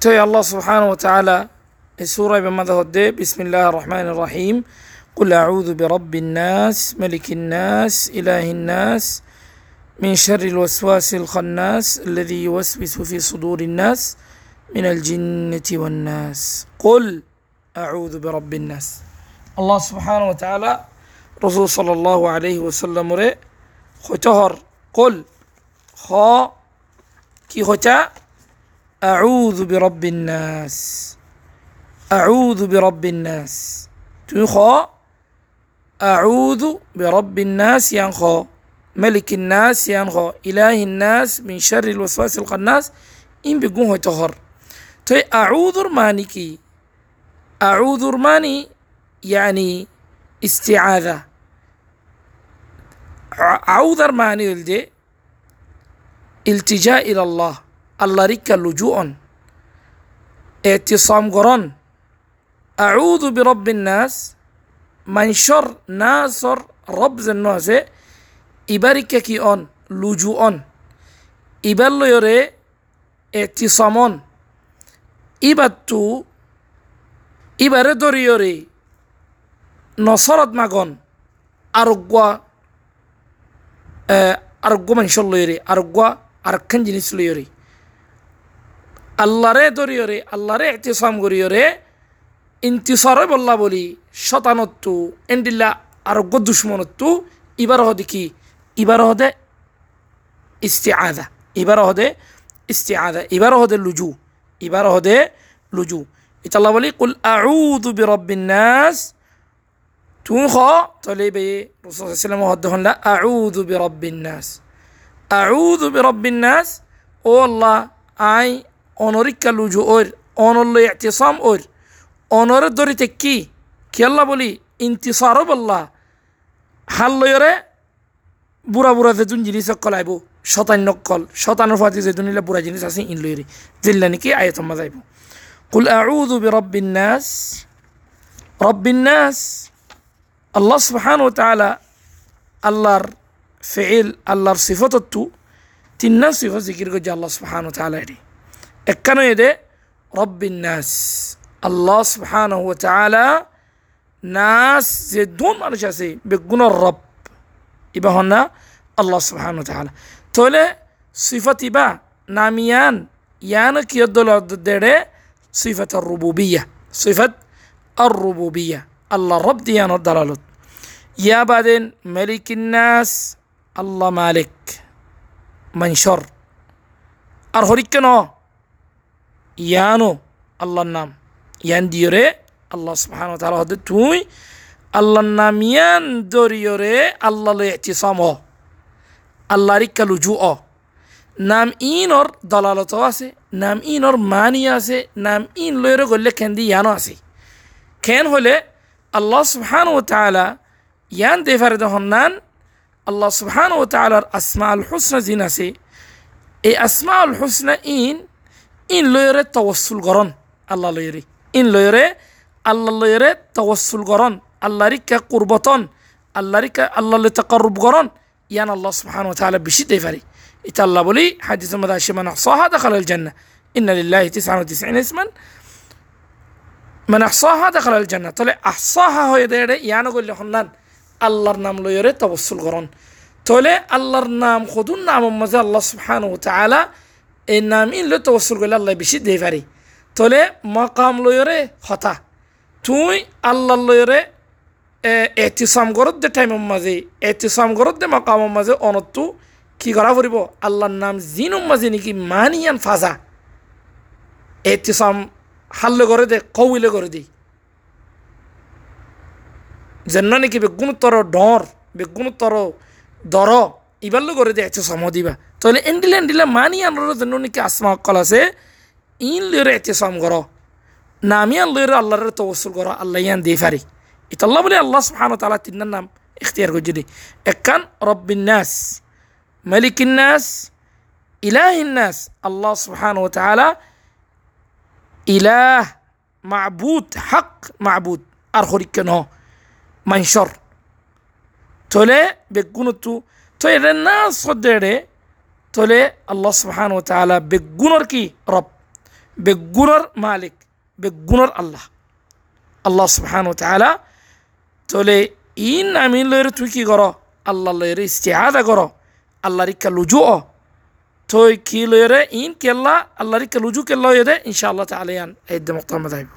توي الله سبحانه وتعالى السورة بماذا هدي بسم الله الرحمن الرحيم قل أعوذ برب الناس ملك الناس إله الناس من شر الوسواس الخناس الذي يوسوس في صدور الناس من الجنة والناس قل أعوذ برب الناس الله سبحانه وتعالى رسول صلى الله عليه وسلم রে খতহর قل خ কি খতা أعوذ برب الناس. أعوذ برب الناس. خ أعوذ برب الناس خ ملك الناس خ إله الناس من شر الوسواس الخناس إن هو تهر توي أعوذ ماني كي؟ أعوذ ماني يعني استعاذة. أعوذ ماني الدي التجاء إلى الله. আল্লাহরিকা লুজুঅন এতিসমগরণ আউদু বিরব্বিন নাস মাইনসর নাসর রব যেন আছে ইবারিকা কি অন? লুজু অন ইবার লয়রে অন ইবার তু, ইবারে দরিয়রে নসরত মাগন, আরোগ্যা আরোগ্য মানুষের লয়রে, আরোগ্যা আরক্ষণ জিনিস লয়রে। আল্লাহরে ধরিও রে আল্লাহরে এতিসাম করিও রে ইন্তিসরে বল্লা বলি শতানত্ব এন্ডিল্লা আরোগ্য দুশ্মনত্ব ইবার হদে কি ইবার হদে ইস্তে আদা ইবার হদে ইস্তে আদা ইবার হদে লুজু ইবার হদে লুজু। ইতাল্লা বলি, কুল আউযু বিরবিন্যাস তুমি খ তলে বে রসুলাম হদ্দ হল্লা আউযু বিরাব্বিন্নাস আউযু বিরবিন্যাস ও আল্লাহ আই অনরিকা লুজু ওর, অনল্ল ইতিসাম ওর। অনরের দরিতে কি আল্লাহ বলি, ইন্তিসারও বল্লা। হাল্লয়রে বুড়া বুড়া যেতুন জিনিস কলাইব শতান নকল শতানের ফাতি যেতুন নিলে বুড়া জিনিস আছে ইন লইরে জিল্লা নাকি আয়তম যাইব কুল আউযু বিরাব্বিন নাস, রব্বিন নাস, আল্লাহ সুবহানাহু ওয়া তাআলা আল্লাহর ফিল আল্লাহর সিফাতত্তু তিন্না সিফত জিকির করছে আল্লাহ সুবহানাহু ওয়া তাআলা এটি। رب الناس الله سبحانه وتعالى ناس നാസ് എന്നാണ് ശാസി ബെഗുന الرب ഇബ ഹന്ന അള്ളാഹ് സുബാനു ചാല തോലെ സിഫത്ത് ഇബ നാമിയാൻ يانك يدل الدري صفة الربوبية صفة الربوبية الله رب ديان الدلالت يا بعدين ملك الناس الله مالك منشر أرهريك نو ইয়ানো, আল্লাহর নাম। ইয়ান দিয়রে আল্লাহ সুবহান তাআলা হদে তুই আল্লাহর নাম ইয়ান দরিয়রে আল্লাহ লে ইতিসাম আল্লাহর কালুজু অ। নাম ইনর দলালত আছে, নাম ইনর মানি আছে, নাম ইন লয়রে গলে কেন্দি ইয়ানো আছে। কেন হলে আল্লাহ সুবহান ও তাআলা ইয়ান দেফারে দহন্নান আল্লাহ সুবহান ও তাআলার আসমা আল হুসনা জিন আছে, এই আসমা আল হুসনা ইন ইন লয়রে তওয়াসুল গরন আল্লাহ লয়রে ইন লয়রে আল্লাহ লয়রে তওয়াসুল গরন আল্লাহর কা কুরবতন আল্লাহর কা আল্লাহ তাকারুব গরন ইয়ান আল্লাহ সুবহান ওয়া তাআলা বেশি দেই পারে এটা আল্লাহ বলি হাদিস মধ্যে আসে মানে সাহা দাখাল আল জান্নাহ ইন্না লিল্লাহি 99 ইসমান মানে আহসাহা দাখাল আল জান্নাহ তাহলে আহসাহা হয়ে দেড়ে ইয়ান গল্লে হন্নান আল্লাহর নাম লয়রে তওয়াসুল গরন তাহলে আল্লাহর নাম খদুন নাম মাঝে আল্লাহ সুবহান ওয়া তাআলা এই নাম ইনলে তবসুল করলে আল্লাহ বেশি দিয়ে পারি তাহলে মকাম লয়রে হতা। তুই আল্লাহ লয়রে এহতিসাম করত দে টাইমের মাঝে এহতিসাম করত দে মকামের মাঝে, অনতু কি করা ফুরিব আল্লাহর নাম জিনুম মাঝে নাকি মানিয়ান ফাজা। এহতিসাম হাল্লে করে দে কউলে করে দেই যেন নাকি বেগুণোত্তর ডর বেগুণোত্তর দর ইবাল্লো করে দে এহতিসাম দিবা। তাহলে এন্ডিলে এন্ডিলে মানি আনর জন্য নাকি আসমা অকল আছে, ইন লইরে এতেসাম কর। নামি আন লইরে আল্লাহর তবসুল কর, আল্লাহ ইয়ান দিয়ে পারি এটা আল্লাহ বলে আল্লাহ সুবহান তালা তিনার নাম ইখতিয়ার করছে দি একান রব্বিন নাস, মালিকিন নাস, ইলাহিন নাস। আল্লাহ সুবহান ও তালা ইলাহ মাবুদ, হক মাবুদ, আর হরিকে ন মানসর তাহলে বেগুণতু তো এটা না সদ্যে তাহলে আল্লাহ সুবহান ও তালা বেগুণর কি? রব। বেগুণর মালিক, বেগুণর আল্লাহ। আল্লাহ সুবহান তালা তলে ইন আমি লয়ের তুই কি কর? আল্লাহ লয়ের ইস্তেহাদা কর। আল্লাহর ইকা লুজু অ তো কি লয়ের? ইন কেল্লা, আল্লাহর ইকা লুজু কেল্লা ইনশাআল্লাহ তালা ইয়ান এই দে মক্তামা